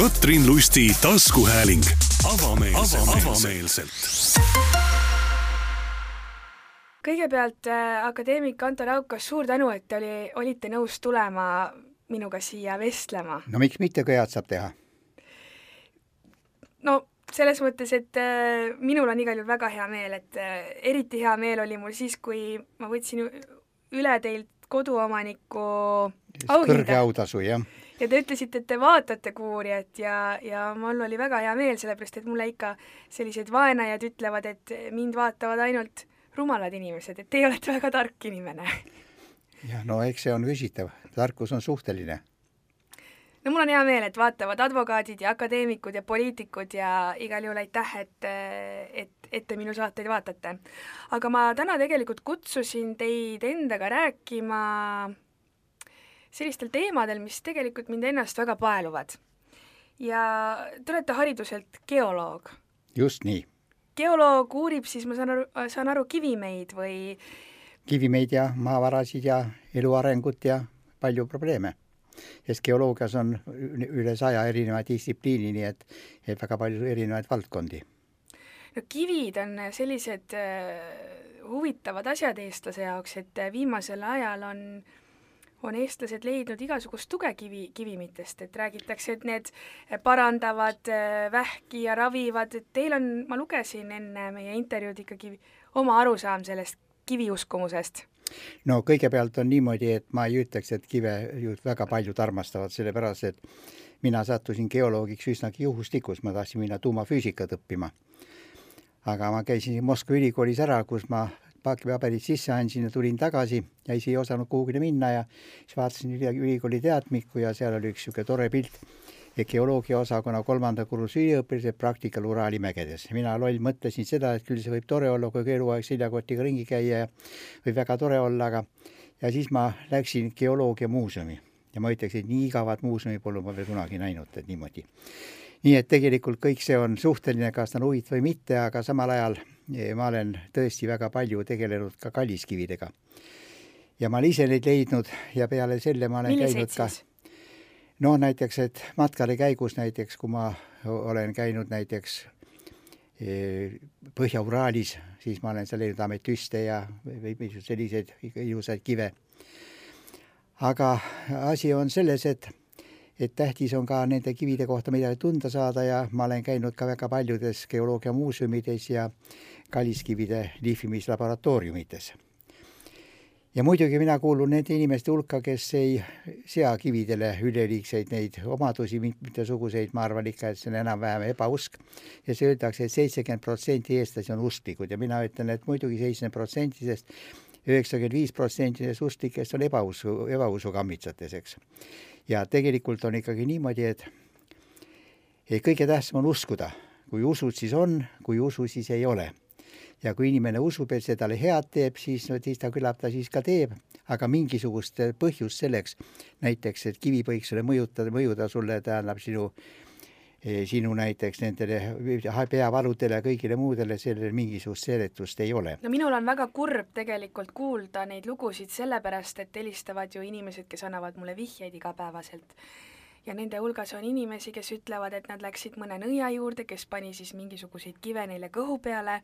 Katrin Lusti taskuhääling avameelselt, avameelselt. kõigepealt äh, akadeemik Anto Raukas, suur tänu, et te oli, olite nõus tulema minuga siia vestlema. no miks mitte, kui head saab teha? no selles mõttes, et äh, minul on igal juhul väga hea meel, et äh, eriti hea meel oli mul siis, kui ma võtsin üle teilt koduomaniku kõrge autasu, jah. Ja te ütlesite, et te vaatate Kuuurijat ja, ja mul oli väga hea meel, sellepärast et mulle ikka sellised vaenajad ütlevad, et mind vaatavad ainult rumalad inimesed, et teie olete väga tark inimene. jah, no eks see on küsitav, tarkus on suhteline no mul on hea meel, et vaatavad advokaadid ja akadeemikud ja poliitikud ja igal juhul aitäh, et, et, et te minu saateid vaatate. aga ma täna tegelikult kutsusin teid endaga rääkima sellistel teemadel, mis tegelikult mind ennast väga paeluvad. ja te olete hariduselt geoloog. just nii. geoloog uurib siis, ma saan aru, saan aru, kivimeid või? kivimeid ja maavarasid ja elu arengut ja palju probleeme sest geoloogias on üle saja erineva distsipliini, nii et, et väga palju erinevaid valdkondi. no kivid on sellised äh, huvitavad asjad eestlase jaoks, et viimasel ajal on on eestlased leidnud igasugust tuge kivi, kivimitest, et räägitakse, et need parandavad äh, vähki ja ravivad, et teil on, ma lugesin enne meie intervjuud ikkagi oma arusaam sellest kiviuskumusest no kõigepealt on niimoodi, et ma ei ütleks, et kive ju väga paljud armastavad, sellepärast et mina sattusin geoloogiks üsnagi juhuslikus, ma tahtsin minna tuumafüüsikat õppima. aga ma käisin Moskva ülikoolis ära, kus ma pakipaberid sisse andsin ja tulin tagasi ja ise ei osanud kuhugile minna ja siis vaatasin ülikooli teadmikku ja seal oli üks niisugune tore pilt geoloogiaosakonna kolmanda kursuse üliõpilased praktikal Uraali mägedes. mina loll mõtlesin seda, et küll see võib tore olla, kui eluaeg seljakotiga ringi käia ja võib väga tore olla, aga ja siis ma läksin geoloogiamuuseumi ja ma ütleks, et nii igavat muuseumi pole ma veel kunagi näinud, et niimoodi. nii et tegelikult kõik see on suhteline, kas ta on huvitav või mitte, aga samal ajal ma olen tõesti väga palju tegelenud ka kalliskividega. ja ma olen ise neid leidnud ja peale selle ma olen Milliseid käinud ka no näiteks, et matkade käigus näiteks, kui ma olen käinud näiteks Põhja-Uraalis, siis ma olen seal leidnud ametüste ja või selliseid ilusaid kive. aga asi on selles, et, et tähtis on ka nende kivide kohta midagi tunda saada ja ma olen käinud ka väga paljudes geoloogiamuuseumides ja kalliskivide lihvimislaboratooriumites ja muidugi mina kuulun nende inimeste hulka, kes ei sea kividele üleliigseid neid omadusi, mitmesuguseid, ma arvan ikka, et see on enam-vähem ebausk. ja see öeldakse et, et seitsekümmend protsenti eestlasi on usklikud ja mina ütlen, et muidugi seitsekümmend protsenti, sest üheksakümmend viis protsenti nendest usklikest on ebausu, ebausu kammitsates, eks. ja tegelikult on ikkagi niimoodi, et, et kõige tähtsam on uskuda. kui usud, siis on, kui usu, siis ei ole ja kui inimene usub, et see talle head teeb, siis no siis ta küllap ta siis ka teeb, aga mingisugust põhjust selleks, näiteks et kivi võiks sulle mõjutada, mõjuda sulle, tähendab sinu sinu näiteks nendele peavaludele kõigile muudele, sellel mingisugust seletust ei ole. no minul on väga kurb tegelikult kuulda neid lugusid, sellepärast et helistavad ju inimesed, kes annavad mulle vihjeid igapäevaselt. ja nende hulgas on inimesi, kes ütlevad, et nad läksid mõne nõia juurde, kes pani siis mingisuguseid kive neile kõhu peale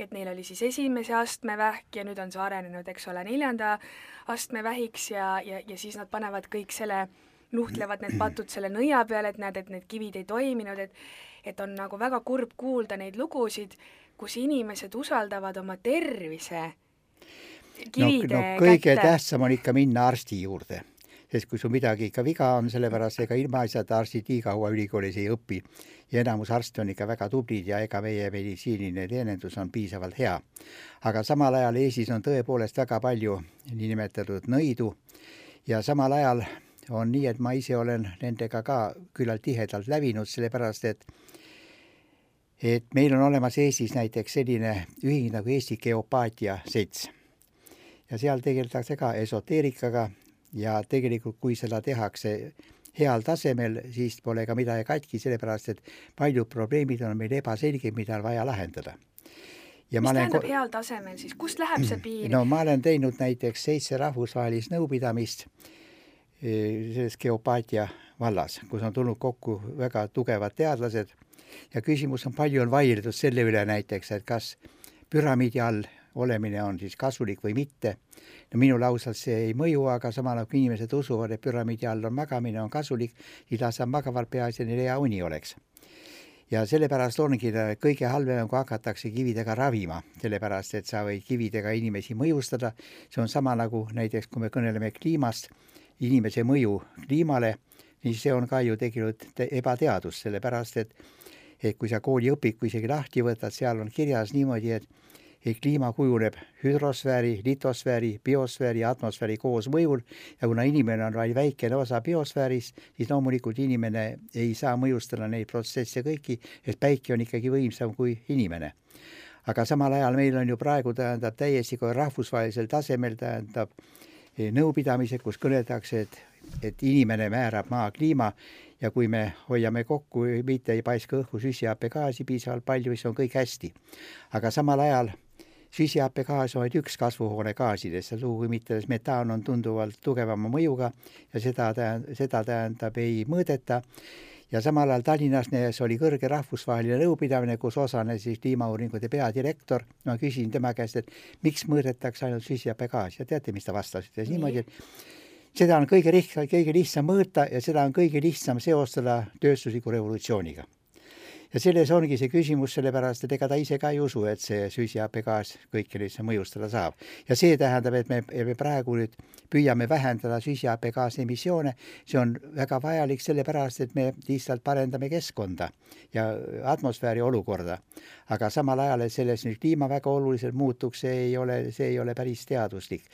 et neil oli siis esimese astme vähk ja nüüd on see arenenud, eks ole, neljanda astme vähiks ja, ja, ja siis nad panevad kõik selle, nuhtlevad need patud selle nõia peale, et näed, et need kivid ei toiminud, et et on nagu väga kurb kuulda neid lugusid, kus inimesed usaldavad oma tervise kivide no, no kõige kätte. tähtsam on ikka minna arsti juurde, sest kui sul midagi ikka viga on, sellepärast ega ilmaasjata arstid nii kaua ülikoolis ei õpi ja enamus arste on ikka väga tublid ja ega meie meditsiiniline teenindus on piisavalt hea. aga samal ajal Eestis on tõepoolest väga palju niinimetatud nõidu ja samal ajal on nii, et ma ise olen nendega ka küllalt tihedalt lävinud, sellepärast et et meil on olemas Eestis näiteks selline ühing nagu Eesti Geopaatia Selts. ja seal tegeldakse ka esoteerikaga ja tegelikult, kui seda tehakse heal tasemel, siis pole ka midagi katki, sellepärast et paljud probleemid on meil ebaselged, mida on vaja lahendada. ja mis tähendab ko... heal tasemel siis, kust läheb see piir? no ma olen teinud näiteks seitse rahvusvahelist nõupidamist selles geopaatia vallas, kus on tulnud kokku väga tugevad teadlased ja küsimus on, palju on vaieldud selle üle näiteks, et kas püramiidi all olemine on siis kasulik või mitte. no minule ausalt see ei mõju, aga samal ajal kui inimesed usuvad, et püramiidi all on magamine, on kasulik, siis las nad magavad, peaasi, et neil hea uni oleks ja sellepärast ongi kõige halvem, kui hakatakse kividega ravima, sellepärast et sa võid kividega inimesi mõjustada. see on sama nagu näiteks, kui me kõneleme kliimast, inimese mõju kliimale, siis see on ka ju tegelikult ebateadus, sellepärast et et kui sa kooliõpiku isegi lahti võtad, seal on kirjas niimoodi, et kliima kujuneb hüdrosfääri, litosfääri, biosfääri ja atmosfääri koosmõjul ja kuna inimene on vaid väikene osa biosfäärist, siis loomulikult inimene ei saa mõjustada neid protsesse kõiki, sest päike on ikkagi võimsam kui inimene. aga samal ajal meil on ju praegu, tähendab, täiesti ka rahvusvahelisel tasemel, tähendab, nõupidamised, kus kõneldakse, et, et inimene määrab maa kliima ja kui me hoiame kokku, mitte ei paiska õhku süsihappegaasi piisavalt palju, siis on kõik hästi. aga samal ajal süsihappegaas on vaid üks kasvuhoonegaasidest ja sugugi mitte, sest metaan on tunduvalt tugevama mõjuga ja seda tähendab, seda tähendab, ei mõõdeta. ja samal ajal Tallinnas oli kõrge rahvusvaheline nõupidamine, kus osales siis kliimauuringute peadirektor. ma küsisin tema käest, et miks mõõdetakse ainult süsihappegaasi ja teate, mis ta vastas, ütles niimoodi, et seda on kõige lihtsam, kõige lihtsam mõõta ja seda on kõige lihtsam seostada tööstusliku revolutsiooniga ja selles ongi see küsimus, sellepärast et ega ta ise ka ei usu, et see süsihappegaas kõike lihtsalt mõjustada saab. ja see tähendab, et me, me praegu nüüd püüame vähendada süsihappegaasi emissioone, see on väga vajalik sellepärast, et me lihtsalt parendame keskkonda ja atmosfääri olukorda. aga samal ajal, et selles nüüd kliima väga oluliselt muutuks, see ei ole, see ei ole päris teaduslik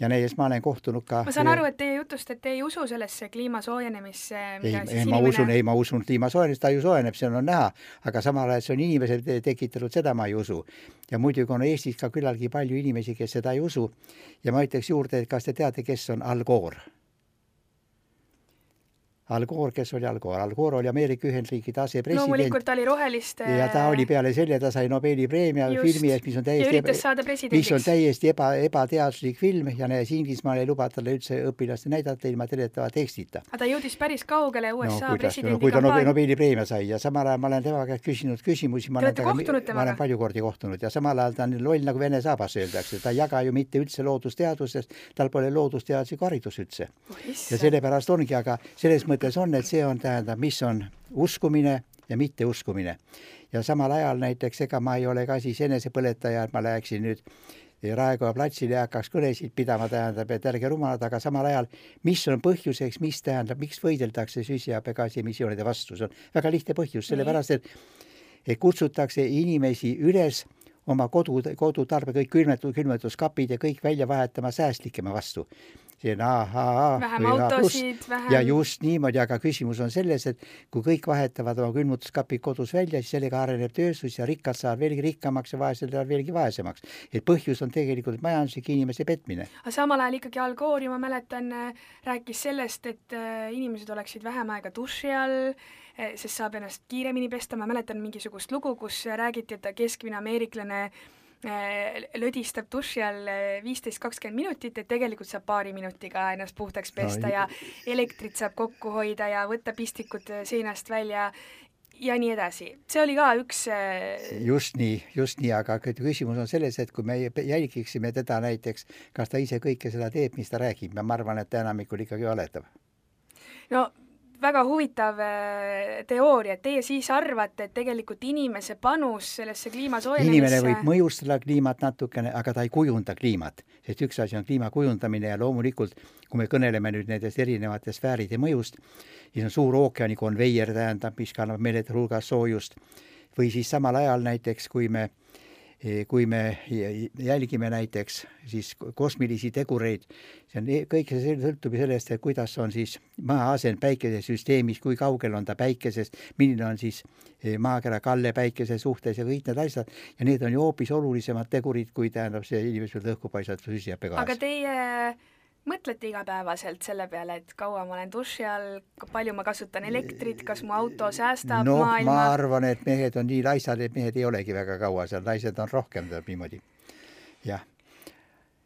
ja näiteks ma olen kohtunud ka ma saan aru, et teie jutust, et te ei usu sellesse kliima soojenemisse, ei, ei ma usun, ei ma usun kliima soojenemist, ta ju soojeneb, see on näha, aga samal ajal see on inimesed tekitanud, seda ma ei usu. ja muidugi on Eestis ka küllaltki palju inimesi, kes seda ei usu. ja ma ütleks juurde, et kas te teate, kes on Al Gore? Al Gore, kes oli Al Gore? Al Gore oli Ameerika Ühendriikide asepresident. loomulikult ta oli roheliste ja ta oli peale selle, ta sai Nobeli preemia Just. filmi eest, mis on täiesti üritas saada presidendiks. mis on täiesti eba, ebateaduslik film ja näes, Inglismaal ei luba talle üldse õpilast näidata ilma teletava tekstita. aga ta jõudis päris kaugele USA no, presidendi no, kui ta kampaania. Nobeli preemia sai ja samal ajal ma olen tema käest küsinud küsimusi. Te olete kohtunud temaga? ma olen palju kordi kohtunud ja samal ajal ta on loll nagu vene saabas öeldakse, ta ei jaga ju mitte üldse loodusteadustest, tal pole loodusteaduslikku haridust üldse. ja sellepärast ongi, aga selles mõttes on, et see on tähendab, mis on uskumine ja mitteuskumine. ja samal ajal näiteks ega ma ei ole ka siis enesepõletaja, et ma läheksin nüüd Raekoja platsile ja hakkaks kõnesid pidama, tähendab, et ärge rumalad, aga samal ajal, mis on põhjuseks, mis tähendab, miks võideldakse süsihappegaasi emissioonide vastu, see on väga lihtne põhjus, sellepärast et kutsutakse inimesi üles oma kodu, kodutarbe, kõik külmetud, külmetuskapid ja kõik välja vahetama säästlikema vastu see on AAA vähem autosid, vähem ja just niimoodi, aga küsimus on selles, et kui kõik vahetavad oma külmutuskapid kodus välja, siis sellega areneb tööstus ja rikkad saavad veelgi rikkamaks ja vaesed lähevad veelgi vaesemaks. et põhjus on tegelikult majanduslik inimese petmine. aga samal ajal ikkagi Al Gore, ma mäletan, rääkis sellest, et äh, inimesed oleksid vähem aega duši all, sest saab ennast kiiremini pesta, ma mäletan mingisugust lugu, kus räägiti, et keskmine ameeriklane Äh, lödistab duši all äh, viisteist, kakskümmend minutit, et tegelikult saab paari minutiga ennast puhtaks pesta ja elektrit saab kokku hoida ja võtta pistikud seinast välja ja nii edasi. see oli ka üks just nii, just nii, aga küsimus on selles, et kui me jälgiksime teda näiteks, kas ta ise kõike seda teeb, mis ta räägib ja ma arvan, et ta enamikul ikkagi valetab. no väga huvitav äh, teooria, et teie siis arvate, et tegelikult inimese panus sellesse kliima soojenemisse inimene võib mõjustada kliimat natukene, aga ta ei kujunda kliimat, sest üks asi on kliima kujundamine ja loomulikult, kui me kõneleme nüüd nendest erinevatest sfääride mõjust, siis on suur ookeani konveier, tähendab, mis kannab meeletu hulga soojust, või siis samal ajal näiteks, kui me kui me jälgime näiteks siis kosmilisi tegureid, see on, e-, kõik see sõltub ju sellest, et kuidas on siis maa asend päikesesüsteemis, kui kaugel on ta päikesest, milline on siis maakera kalle päikese suhtes ja kõik need asjad ja need on ju hoopis olulisemad tegurid, kui tähendab see inimesel õhku paisatud süsihappegaas. aga teie mõtlete igapäevaselt selle peale, et kaua ma olen duši all, palju ma kasutan elektrit, kas mu auto säästab no, maailma? ma arvan, et mehed on nii laisad, et mehed ei olegi väga kaua seal, naised on rohkem, tähendab niimoodi, jah.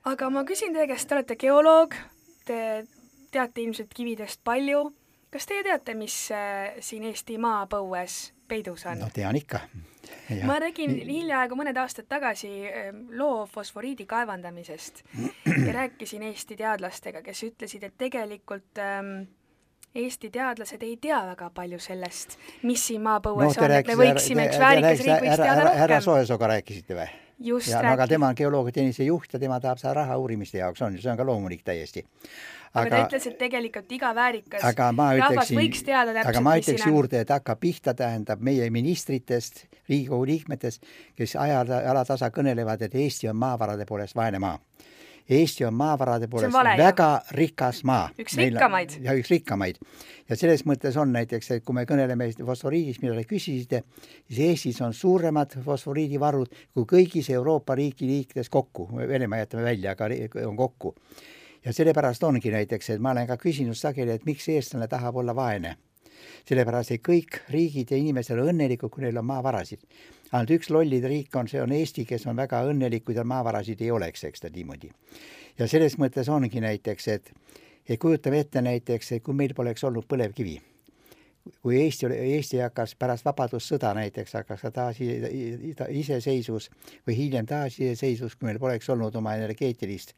aga ma küsin teie käest, te olete geoloog, te teate ilmselt kividest palju kas teie teate, mis äh, siin Eesti maapõues peidus on? no tean ikka. ma tegin hiljaaegu mõned aastad tagasi ähm, loo fosforiidi kaevandamisest ja rääkisin Eesti teadlastega, kes ütlesid, et tegelikult ähm, Eesti teadlased ei tea väga palju sellest, mis siin maapõues no, on, et me võiksime üks väärikas riik võiks teada rohkem. härra Soesooga rääkisite või? Just ja, no, aga tema on geoloogiateenistuse juht ja tema tahab saada raha uurimiste jaoks, on ju, see on ka loomulik täiesti. aga ta ütles, et tegelikult iga väärikas aga ma rahvas võiks teada täpselt, aga ma ütleks juurde, et hakkab pihta, tähendab meie ministritest, Riigikogu liikmetest, kes ajal, alatasa kõnelevad, et Eesti on maavarade poolest vaene maa Eesti on maavarade poolest vale, väga jah. rikas maa. üks Meil rikkamaid. ja üks rikkamaid. ja selles mõttes on näiteks, et kui me kõneleme fosforiidist, te küsisite, siis Eestis on suuremad fosforiidivarud kui kõigis Euroopa riigi liikides kokku, Venemaa jätame välja, aga on kokku. ja sellepärast ongi näiteks, et ma olen ka küsinud sageli, et miks eestlane tahab olla vaene sellepärast et kõik riigid ja inimesed on õnnelikud, kui neil on maavarasid. Ainult üks lollide riik on, see on Eesti, kes on väga õnnelik, kui tal maavarasid ei oleks, eks ta niimoodi. ja selles mõttes ongi näiteks, et, et kujutame ette näiteks, et kui meil poleks olnud põlevkivi, kui Eesti, Eesti hakkas pärast Vabadussõda näiteks, hakkas ka taas iseseisvus või hiljem taasiseseisvus, kui meil poleks olnud oma energeetilist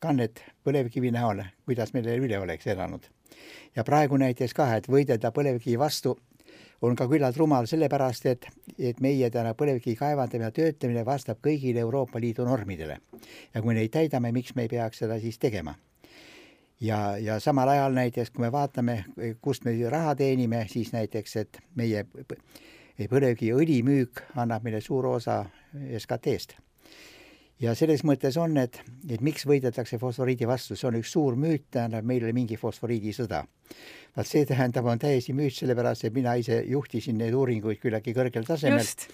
kannet põlevkivi näol, kuidas meil üle oleks elanud ja praegu näiteks ka, et võidelda põlevkivi vastu on ka küllalt rumal, sellepärast et, et meie täna põlevkivi kaevandamine ja töötlemine vastab kõigile Euroopa Liidu normidele. ja kui neid täidame, miks me ei peaks seda siis tegema? ja, ja samal ajal näiteks, kui me vaatame, kust me raha teenime, siis näiteks, et meie põlevkiviõli müük annab meile suure osa SKT-st ja selles mõttes on, et, et miks võideldakse fosforiidi vastu, see on üks suur müüt, tähendab, meil oli mingi fosforiidisõda. vaat see tähendab, on täiesti müüt, sellepärast et mina ise juhtisin neid uuringuid küllaltki kõrgel tasemel. just,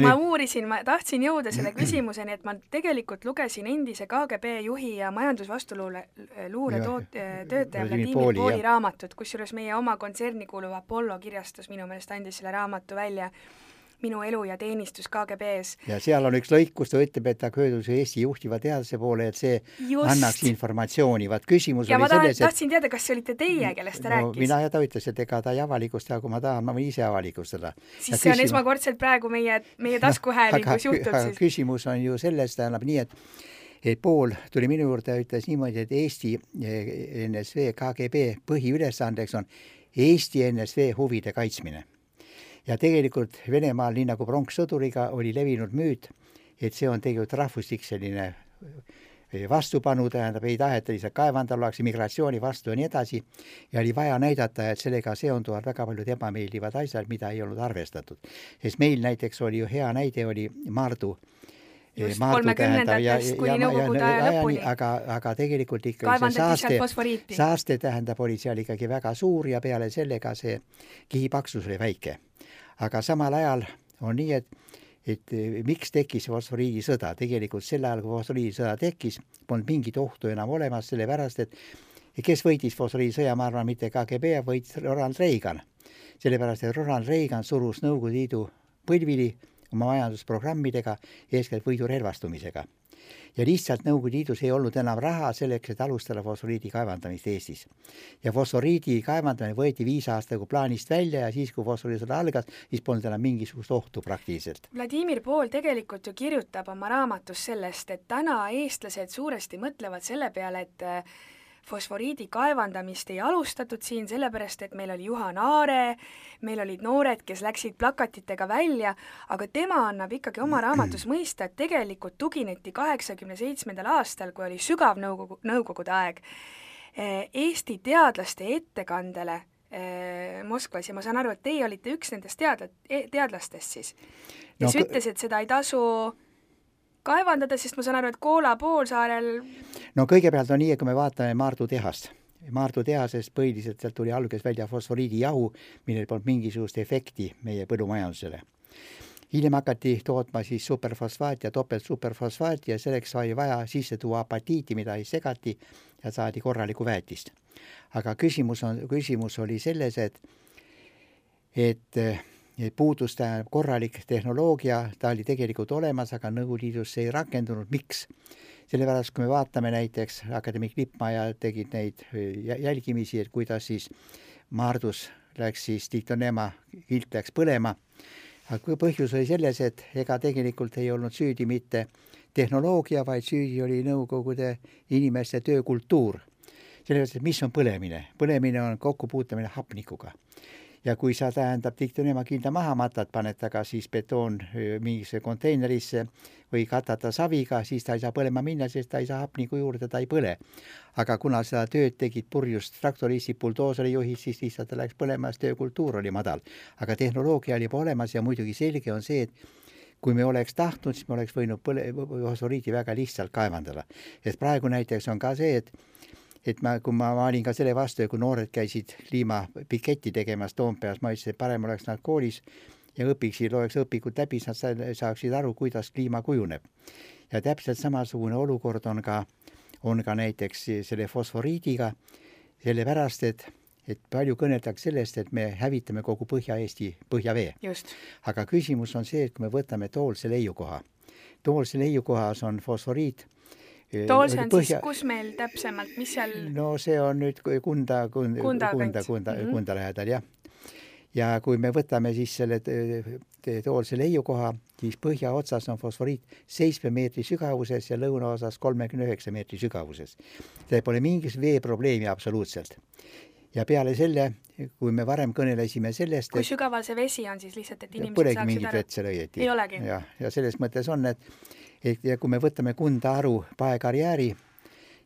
ma nüüd... uurisin, ma tahtsin jõuda selle küsimuseni, et ma tegelikult lugesin endise KGB juhi ja majandusvastuluure, luure toot-, töötaja Vladimir Pooli, Pooli raamatut, kusjuures meie oma kontserni kuuluv Apollo kirjastus minu meelest andis selle raamatu välja minu elu ja teenistus KGB-s. ja seal on üks lõik, kus ta ütleb, et ta pöördus Eesti juhtiva teadlase poole, et see Just. annaks informatsiooni, vaat küsimus ja oli tahan, selles, et tahtsin teada, kas see olite teie, kellest ta no, rääkis? mina ja ta ütles, et ega ta ei avalikusta, kui ma tahan, ma võin ise avalikustada. siis ja see küsimus... on esmakordselt praegu meie, meie taskuhäälingus no, juhtub siis. küsimus on ju selles, tähendab nii, et et Pool tuli minu juurde ja ütles niimoodi, et Eesti eh, NSV KGB põhiülesandeks on Eesti NSV huvide kaitsmine ja tegelikult Venemaal, nii nagu pronkssõduriga, oli levinud müüt, et see on tegelikult rahvuslik selline eh, vastupanu, tähendab, ei taheta lihtsalt kaevandada, ollakse migratsiooni vastu ja nii edasi, ja oli vaja näidata, et sellega seonduvad väga paljud ebameeldivad asjad, mida ei olnud arvestatud. sest meil näiteks oli ju hea näide, oli Maardu just kolmekümnendatest kuni Nõukogude aja lõpuni. aga, aga tegelikult ikkagi see saaste, saaste tähendab, oli seal ikkagi väga suur ja peale sellega see kihipaksus oli väike aga samal ajal on nii, et et eh, miks tekkis fosforiidisõda, tegelikult sel ajal, kui fosforiidisõda tekkis, polnud mingit ohtu enam olemas, sellepärast et kes võitis fosforiidisõja, ma arvan, mitte KGB, võitis Ronald Reagan. sellepärast, et Ronald Reagan surus Nõukogude Liidu põlvili oma majandusprogrammidega, eeskätt võidurelvastumisega ja lihtsalt Nõukogude Liidus ei olnud enam raha selleks, et alustada fosforiidi kaevandamist Eestis. ja fosforiidi kaevandamine võeti viis aastat plaanist välja ja siis, kui fosforiidisõda algas, siis polnud enam mingisugust ohtu praktiliselt. Vladimir Pool tegelikult ju kirjutab oma raamatus sellest, et täna eestlased suuresti mõtlevad selle peale, et fosforiidi kaevandamist ei alustatud siin sellepärast, et meil oli Juhan Aare, meil olid noored, kes läksid plakatitega välja, aga tema annab ikkagi oma raamatus mõista, et tegelikult tugineti kaheksakümne seitsmendal aastal, kui oli sügav nõukogu, nõukogude aeg, eh, Eesti teadlaste ettekandele eh, Moskvas. Ja ma saan aru, et teie olite üks nendest teadla-, e-, teadlastest siis, kes no, ütles, et seda ei tasu kaevandada, sest ma saan aru, et Koola poolsaarel no kõigepealt on nii, et kui me vaatame Maardu tehast, Maardu tehasest põhiliselt sealt tuli alguses välja fosforiidijahu, millel polnud mingisugust efekti meie põllumajandusele. hiljem hakati tootma siis superfosfaati ja topeltsuperfosfaati ja selleks sai vaja sisse tuua apatiiti, mida siis segati ja saadi korralikku väetist. aga küsimus on, küsimus oli selles, et et puudus tähendab korralik tehnoloogia, ta oli tegelikult olemas, aga Nõukogude Liidus see ei rakendunud, miks? sellepärast, kui me vaatame näiteks, akadeemik Lippmaa ja tegid neid jälgimisi, et kuidas siis Maardus läks siis, Dictonema kilt läks põlema. aga põhjus oli selles, et ega tegelikult ei olnud süüdi mitte tehnoloogia, vaid süüdi oli Nõukogude inimeste töökultuur. sellepärast, et mis on põlemine? põlemine on kokkupuutumine hapnikuga ja kui sa, tähendab, diktonema kilda maha matad, paned ta ka siis betoon mingisse konteinerisse või katad ta saviga, siis ta ei saa põlema minna, sest ta ei saa hapnikku juurde, ta ei põle. aga kuna seda tööd tegid purjus traktoristid, buldooseri juhid, siis lihtsalt ta läks põlema, sest töökultuur oli madal. aga tehnoloogia oli juba olemas ja muidugi selge on see, et kui me oleks tahtnud, siis me oleks võinud põle-, fosforiidi väga lihtsalt kaevandada. sest praegu näiteks on ka see, et et ma, kui ma, ma olin ka selle vastu ja kui noored käisid kliimapiketti tegemas Toompeas, ma ütlesin, et parem oleks nad koolis ja õpiksid, loeks õpikud läbi, siis nad saaksid aru, kuidas kliima kujuneb. ja täpselt samasugune olukord on ka, on ka näiteks selle fosforiidiga, sellepärast et et palju kõneldakse sellest, et me hävitame kogu Põhja-Eesti põhjavee. aga küsimus on see, et kui me võtame Toolse leiukoha, Toolse leiukohas on fosforiit Tool, see on põhja... siis kus meil täpsemalt, mis seal? no see on nüüd Kunda, Kunda, Kunda, Kunda, Kunda, mm -hmm. Kunda lähedal, jah. ja kui me võtame siis selle Toolse leiukoha, siis põhjaotsas on fosforiit seitsme meetri sügavuses ja lõunaosas kolmekümne üheksa meetri sügavuses. see pole mingit veeprobleemi absoluutselt. ja peale selle, kui me varem kõnelesime sellest, kui sügaval see vesi on siis lihtsalt, et inimesed saaksid aru? seal ei olegi? jah, ja selles mõttes on, et et ja kui me võtame Kunda-Aru paekarjääri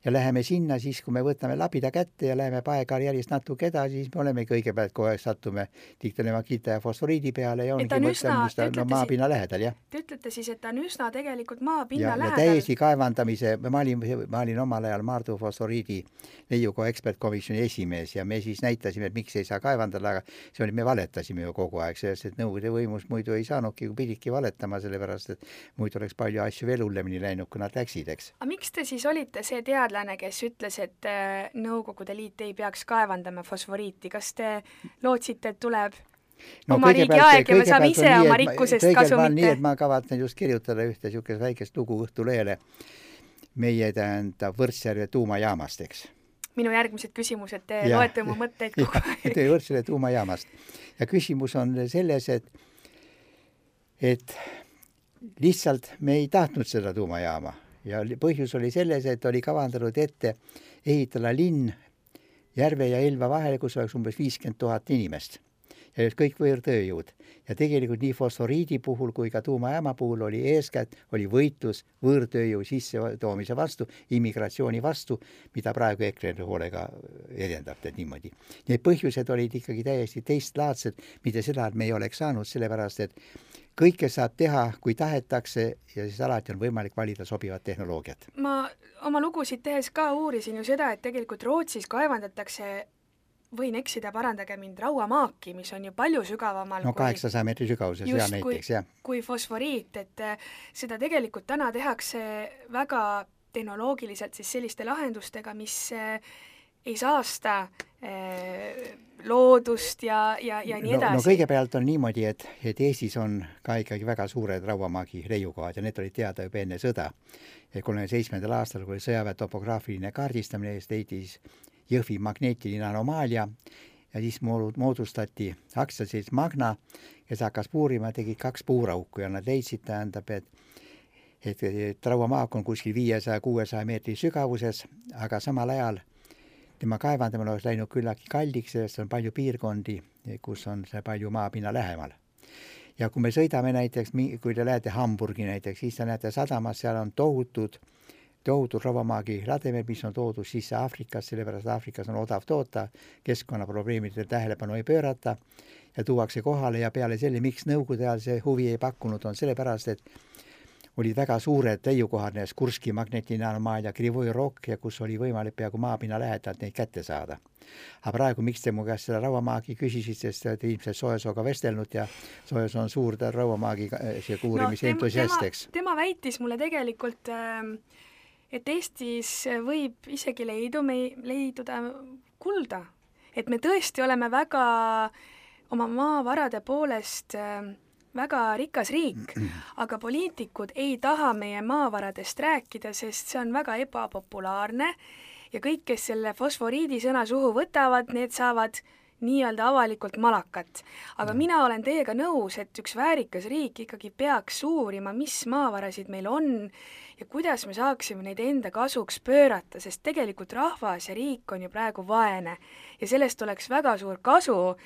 ja läheme sinna, siis kui me võtame labida kätte ja läheme paekarjäärist natuke edasi, siis me olemegi kõigepealt kohe satume diktonemakita ja fosforiidi peale ja ongi mõtlemusta no, maapinna lähedal, jah. Te ütlete siis, et ta on üsna tegelikult maapinna ja, lähedal? täiesti kaevandamise, ma olin, ma olin omal ajal Maardu fosforiidi leiukoha ekspertkomisjoni esimees ja me siis näitasime, et miks ei saa kaevandada, aga see oli, me valetasime ju kogu aeg, sellest, et Nõukogude võimus muidu ei saanudki, pididki valetama, sellepärast et muidu oleks palju asju veel hullemini läinud, kui nad läksid, eks. aga miks te siis olite see teadlane, teadlane, kes ütles, et äh, Nõukogude Liit ei peaks kaevandama fosforiiti, kas te lootsite, et tuleb no, oma riigi aeg ja me saame ise nii, oma rikkusest kasu mitte? nii, et ma kavatsen just kirjutada ühte niisugust väikest lugu Õhtulehele meie tähendab Võrtsjärve tuumajaamast, eks. minu järgmised küsimused, te ja, loete mu mõtteid kogu aeg. Võrtsjärve tuumajaamast. ja küsimus on selles, et et lihtsalt me ei tahtnud seda tuumajaama ja põhjus oli selles, et oli kavandatud ette ehitada linn järve ja Elva vahele, kus oleks umbes viiskümmend tuhat inimest ja kõik võõrtööjõud. ja tegelikult nii fosforiidi puhul kui ka tuumajaama puhul oli eeskätt, oli võitlus võõrtööjõu sissetoomise vastu, immigratsiooni vastu, mida praegu EKRE hoolega edendab, tead niimoodi. Need põhjused olid ikkagi täiesti teistlaadsed, mitte seda, et me ei oleks saanud, sellepärast et kõike saab teha, kui tahetakse ja siis alati on võimalik valida sobivat tehnoloogiat. ma oma lugusid tehes ka uurisin ju seda, et tegelikult Rootsis kaevandatakse võin eksida, parandage mind, rauamaaki, mis on ju palju sügavamal no kaheksasaja meetri sügavuses, jah, näiteks, jah. kui fosforiit, et eh, seda tegelikult täna tehakse väga tehnoloogiliselt siis selliste lahendustega, mis eh, ei saasta eh, loodust ja, ja, ja nii edasi. no kõigepealt on niimoodi, et, et Eestis on ka ikkagi väga suured rauamaagi leiukohad ja need olid teada juba enne sõda. kolmekümne seitsmendal aastal, kui sõjaväe topograafiline kaardistamine, leiti siis Jõhvi magneetiline anomaalia ja siis moodustati aktsiaselts Magna, kes hakkas puurima, tegid kaks puurauku ja nad leidsid, tähendab, et et, et rauamaak on kuskil viiesaja, kuuesaja meetri sügavuses, aga samal ajal tema kaevandamine oleks läinud küllaltki kalliks, sest on palju piirkondi, kus on see palju maapinna lähemal. ja kui me sõidame näiteks, kui te lähete Hamburgi näiteks, siis te näete sadamas, seal on tohutud, tohutud rauamaagi lademed, mis on toodud sisse Aafrikast, sellepärast Aafrikas on odav toota, keskkonnaprobleemidele tähelepanu ei pöörata ja tuuakse kohale ja peale selle, miks Nõukogude ajal see huvi ei pakkunud, on sellepärast, et olid väga suured leiukohad, näiteks Kurski magnetinanomaalia, Krivoi Rokk ja kus oli võimalik peaaegu maapinna lähedalt neid kätte saada. aga praegu, miks te mu käest seda rauamaagi küsisite, sest te olete ilmselt Soesooga vestelnud ja Soes on suur rauamaagi sihuke uurimise no, entusiast, eks. tema väitis mulle tegelikult äh, et Eestis võib isegi leidu, leiduda kulda. et me tõesti oleme väga oma maavarade poolest äh, väga rikas riik, aga poliitikud ei taha meie maavaradest rääkida, sest see on väga ebapopulaarne ja kõik, kes selle fosforiidi sõna suhu võtavad, need saavad nii-öelda avalikult malakat. aga mina olen teiega nõus, et üks väärikas riik ikkagi peaks uurima, mis maavarasid meil on ja kuidas me saaksime neid enda kasuks pöörata, sest tegelikult rahvas ja riik on ju praegu vaene ja sellest oleks väga suur kasu,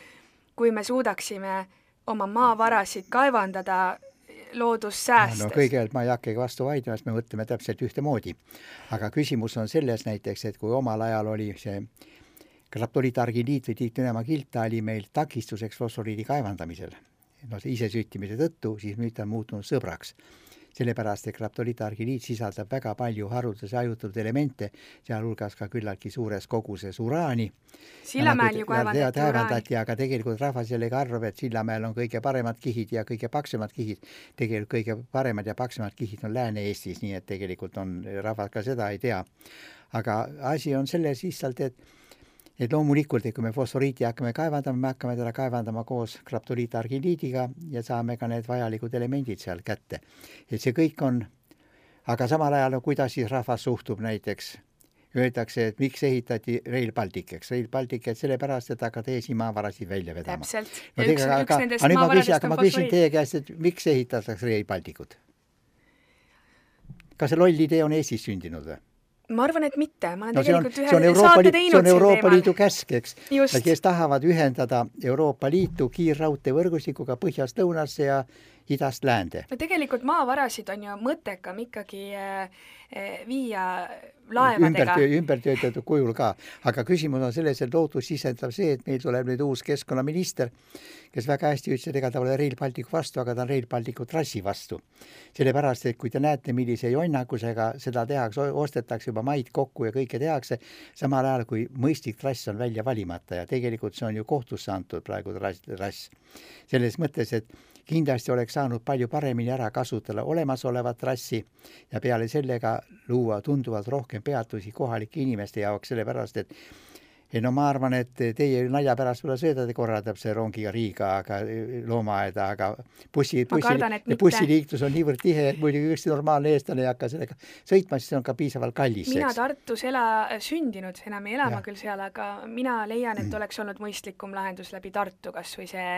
kui me suudaksime oma maavarasid kaevandada loodust säästes. no kõigepealt ma ei hakkagi vastu vaidlema, sest me mõtleme täpselt ühtemoodi. aga küsimus on selles näiteks, et kui omal ajal oli see graptoliitargiliit või tiiknõema kilta oli meil takistuseks fosforiidi kaevandamisel, no see isesüttimise tõttu, siis nüüd ta on muutunud sõbraks sellepärast, et graptoliitargiliit sisaldab väga palju haruldasi hajutatud elemente, sealhulgas ka küllaltki suures koguses uraani. Sillamäel ju kaevandati uraani. aga tegelikult rahvas jällegi arvab, et Sillamäel on kõige paremad kihid ja kõige paksemad kihid. tegelikult kõige paremad ja paksemad kihid on Lääne-Eestis, nii et tegelikult on, rahvas ka seda ei tea. aga asi on selles lihtsalt, et et loomulikult, et kui me fosforiiti hakkame kaevandama, me hakkame teda kaevandama koos graptoliitargiliidiga ja saame ka need vajalikud elemendid seal kätte. et see kõik on, aga samal ajal, kuidas siis rahvas suhtub näiteks öeldakse, et miks ehitati Rail Baltic, eks, Rail Baltic, et sellepärast, et hakata eesimaavarasid välja vedama. täpselt no,. üks, aga, üks nendest maavaradest on fosforiit. ma küsin teie käest, et miks ehitatakse Rail Balticut? kas see loll idee on Eestis sündinud või? Ma arvan, et mitte, ma olen no, tegelikult ühe saate teinud see on Euroopa Liidu käsk, eks. kes tahavad ühendada Euroopa Liitu kiirraudteevõrgustikuga põhjast lõunasse ja idast läände. no tegelikult maavarasid on ju mõttekam ikkagi äh, äh, viia laevadega. ümber, ümbertöötatud kujul ka, aga küsimus on selles, et lootust sisendab see, et meil tuleb nüüd uus keskkonnaminister, kes väga hästi ütles, et ega ta pole Rail Balticu vastu, aga ta on Rail Balticu trassi vastu. sellepärast, et kui te näete, millise jonnakusega seda tehakse, ostetakse juba maid kokku ja kõike tehakse, samal ajal kui mõistlik trass on välja valimata ja tegelikult see on ju kohtusse antud praegu trass, trass. selles mõttes, et kindlasti oleks saanud palju paremini ära kasutada olemasolevat trassi ja peale sellega luua tunduvalt rohkem peatusi kohalike inimeste jaoks, sellepärast et ei no ma arvan, et teie nalja pärast võib-olla sõidate korra täpselt see rongiga Riiga, aga loomaaeda, aga bussi, bussi, bussiliiklus on niivõrd tihe, et muidugi ükski normaalne eestlane ei hakka sellega sõitma, siis see on ka piisavalt kallis. mina eks. Tartus ela, sündinud, enam ei ela ma küll seal, aga mina leian, et oleks olnud mõistlikum lahendus läbi Tartu, kas või see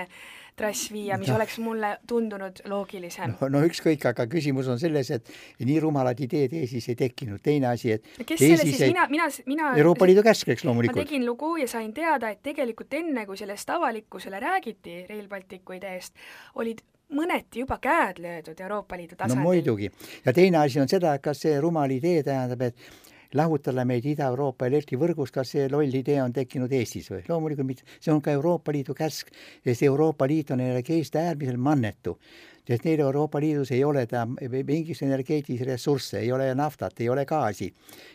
trass viia, mis no. oleks mulle tundunud loogilisem. no, no ükskõik, aga küsimus on selles, et nii rumalad ideed Eestis ei tekkinud. teine asi, et kes selle siis ei... mina, mina, mina Euroopa Liidu käsk, eks loomulikult. ma tegin lugu ja sain teada, et tegelikult enne, kui sellest avalikkusele räägiti Rail Balticu ideest, olid mõneti juba käed löödud Euroopa Liidu tasandil. no muidugi. ja teine asi on seda, et kas see rumal idee tähendab, et lahutada meid Ida-Euroopa elektrivõrgust, kas see loll idee on tekkinud Eestis või? loomulikult mitte, see on ka Euroopa Liidu käsk see Euroopa Liit on energiast äärmiselt mannetu sest neil Euroopa Liidus ei ole ta mingisuguseid energeetilisi ressursse, ei ole naftat, ei ole gaasi.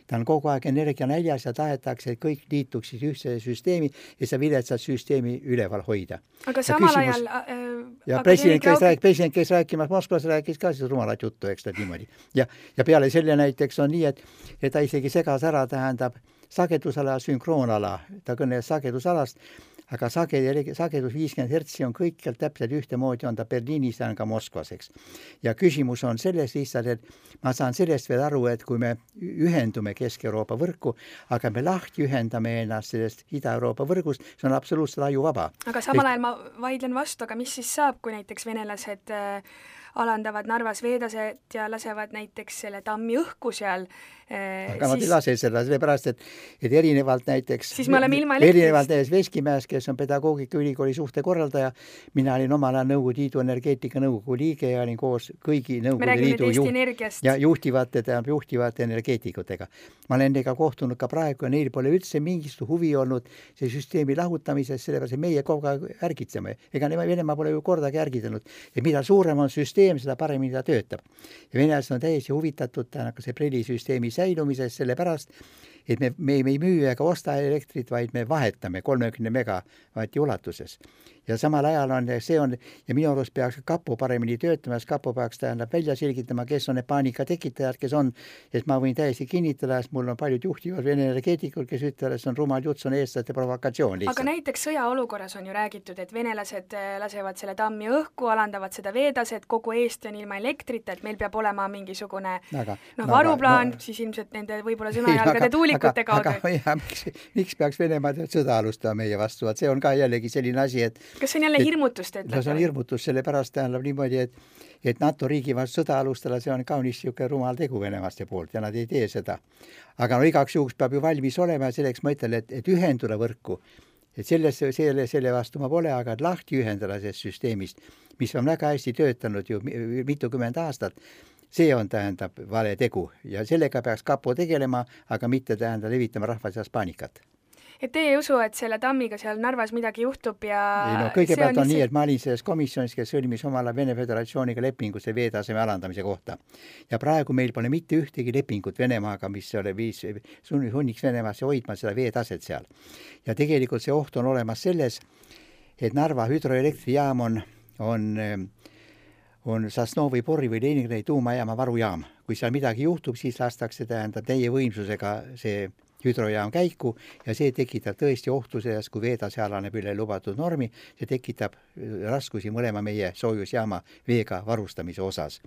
ta on kogu aeg energianäljas ja tahetakse, et kõik liituksid ühtse süsteemi ja seda viletsat süsteemi üleval hoida. aga ja samal küsimus, ajal äh, ja president käis rääk-, president käis rääkimas Moskvas, rääkis ka siis rumalat juttu, eks ta niimoodi. ja, ja peale selle näiteks on nii, et, et ta isegi segas ära, tähendab, sagedusala, sünkroonala, ta kõneles sagedusalast aga sage-, sagedus viiskümmend hertsi on kõikjal täpselt ühtemoodi, on ta Berliinis ja on ka Moskvas, eks. ja küsimus on selles lihtsalt, et ma saan sellest veel aru, et kui me ühendume Kesk-Euroopa võrku, aga me lahti ühendame ennast sellest Ida-Euroopa võrgust, see on absoluutselt ajuvaba. aga samal ajal ma vaidlen vastu, aga mis siis saab, kui näiteks venelased äh, alandavad Narvas veedaset ja lasevad näiteks selle tammi õhku seal eh,. aga siis... nad ei lase seda, sellepärast et, et erinevalt näiteks siis me oleme ilma elektrist. erinevalt näiteks Veskimäest, kes on Pedagoogikaülikooli suhtekorraldaja, mina olin omal ajal Nõukogude Liidu energeetikanõukogu liige ja olin koos kõigi Nõukogude Liidu juht, ja juhtivate, tähendab juhtivate energeetikutega. ma olen nendega kohtunud ka praegu ja neil pole üldse mingisugust huvi olnud see süsteemi lahutamises, sellepärast et meie kogu aeg ärgitseme. ega Venemaa pole ju kordagi ärgitanud. et mida suurem on süsteem, süsteem, seda paremini ta töötab. ja venelased on täiesti huvitatud tähendab ka see Breli süsteemi säilumisest, sellepärast et me, me, me ei müü ega osta elektrit, vaid me vahetame kolmekümne megavati ulatuses ja samal ajal on, see on, ja minu arust peaks kapo paremini töötama, sest kapo peaks, tähendab, välja selgitama, kes on need paanika tekitajad, kes on, et ma võin täiesti kinnitada, sest mul on paljud juhtivad Vene energeetikud, kes ütlevad, et see on rumal jutt, see on eestlaste provokatsioon lihtsalt. aga näiteks sõjaolukorras on ju räägitud, et venelased äh, lasevad selle tammi õhku, alandavad seda veetaset, kogu Eesti on ilma elektrita, et meil peab olema mingisugune noh, varuplaan no,, siis ilmselt nende võib-olla sõnajalgade tuulikute tuulikute kaudu. aga ja miks, miks peaks Venemaa sõda alustama meie vastu, et see on ka jällegi selline asi, et kas see on jälle hirmutus, te ütlete? no see on hirmutus, sellepärast tähendab niimoodi, et et NATO riigi vastu sõda alustada, see on kaunis niisugune rumal tegu venelaste poolt ja nad ei tee seda. aga no igaks juhuks peab ju valmis olema ja selleks ma ütlen, et, et ühenduda võrku, et selles, selle, selle vastu ma pole, aga lahti ühendada sellest süsteemist, mis on väga hästi töötanud ju mitukümmend aastat, see on, tähendab, vale tegu ja sellega peaks kapo tegelema, aga mitte, tähendab, levitama rahva seas paanikat et teie ei usu, et selle tammiga seal Narvas midagi juhtub ja ei no kõigepealt on, on nii, et ma olin selles komisjonis, kes sõlmis omal ajal Vene Föderatsiooniga lepingu selle veetaseme alandamise kohta. ja praegu meil pole mitte ühtegi lepingut Venemaaga, mis ole viis, sunniks Venemaasse hoidma seda veetaset seal. ja tegelikult see oht on olemas selles, et Narva hüdroelektrijaam on, on on Sosnovi Borri või Leningradi tuumajaama varujaam. kui seal midagi juhtub, siis lastakse, tähendab, täie võimsusega see hüdrojaam käiku ja see tekitab tõesti ohtu sellest, kui veetase alaneb üle lubatud normi, see tekitab äh, raskusi mõlema meie soojusjaama veega varustamise osas.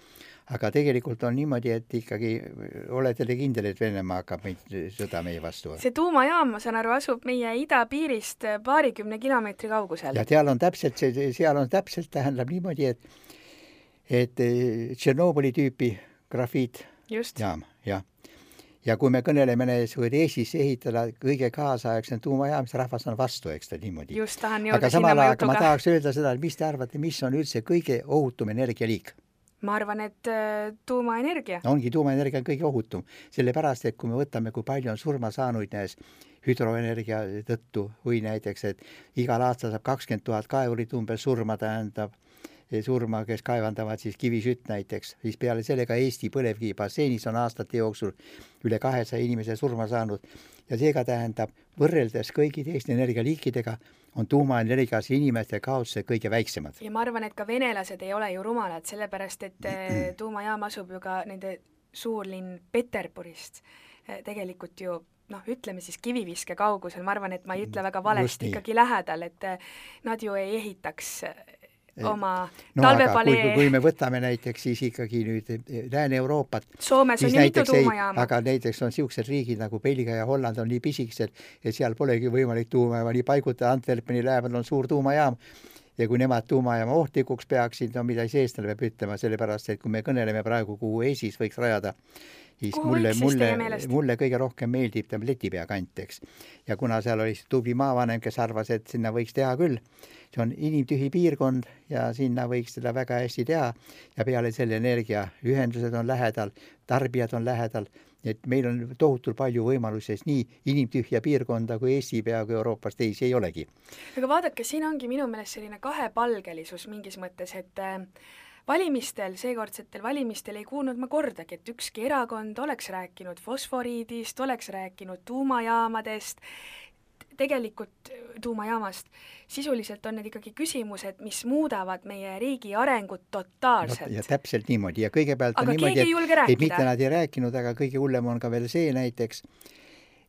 aga tegelikult on niimoodi, et ikkagi äh, olete te kindel, et Venemaa hakkab meid, äh, sõda meie vastu? see tuumajaam, ma saan aru, asub meie idapiirist paarikümne kilomeetri kaugusel. ja seal on täpselt see, seal on täpselt, tähendab niimoodi, et et Tšernobõli tüüpi grafiitjaam, jah ja kui me kõneleme näiteks, kui Eestis ehitada kõige kaasaegsem tuumajaam, siis rahvas on vastu, eks ta niimoodi. just, tahan jõuda aga samal ajal ma tahaks öelda seda, et mis te arvate, mis on üldse kõige ohutum energialiik? ma arvan, et äh, tuumaenergia no,. ongi, tuumaenergia on kõige ohutum, sellepärast et kui me võtame, kui palju on surma saanuid näiteks hüdroenergia tõttu või näiteks, et igal aastal saab kakskümmend tuhat kaevurit umbes surma, tähendab surma, kes kaevandavad siis kivisütt näiteks, siis peale sellega Eesti põlevkivibasseinis on aastate jooksul üle kahesaja inimese surma saanud. Ja seega tähendab, võrreldes kõigi teiste energialiikidega on tuumaenergias inimeste kaotused kõige väiksemad. ja ma arvan, et ka venelased ei ole ju rumalad, sellepärast et eh, tuumajaam asub ju ka nende suurlinn Peterburist. Eh, tegelikult ju noh, ütleme siis kiviviske kaugusel, ma arvan, et ma ei ütle väga valesti, ikkagi lähedal, et eh, nad ju ei ehitaks oma no, talvepalee. kui me võtame näiteks siis ikkagi nüüd eh, Lääne-Euroopat. Soomes on ju mitu tuumajaama. aga näiteks on niisugused riigid nagu Belgia ja Holland on nii pisikesed, et seal polegi võimalik tuumajaama nii paigutada, Antwerpeni lähedal on suur tuumajaam ja kui nemad tuumajaama ohtlikuks peaksid, no mida siis eestlane peab ütlema, sellepärast et kui me kõneleme praegu, kuhu Eestis võiks rajada, siis Kuhu mulle, mulle, mulle kõige rohkem meeldib ta Letipea kant, eks. ja kuna seal oli tubli maavanem, kes arvas, et sinna võiks teha küll, see on inimtühi piirkond ja sinna võiks seda väga hästi teha. Ja peale selle energiaühendused on lähedal, tarbijad on lähedal, et meil on tohutult palju võimalusi, sest nii inimtühja piirkonda kui Eesti peaaegu Euroopas teisi ei olegi. aga vaadake, siin ongi minu meelest selline kahepalgelisus mingis mõttes, et äh, valimistel, seekordsetel valimistel ei kuulnud ma kordagi, et ükski erakond oleks rääkinud fosforiidist, oleks rääkinud tuumajaamadest tegelikult tuumajaamast, sisuliselt on need ikkagi küsimused, mis muudavad meie riigi arengut totaalselt no,. ja täpselt niimoodi ja kõigepealt aga niimoodi, et, et mitte nad ei rääkinud, aga kõige hullem on ka veel see näiteks,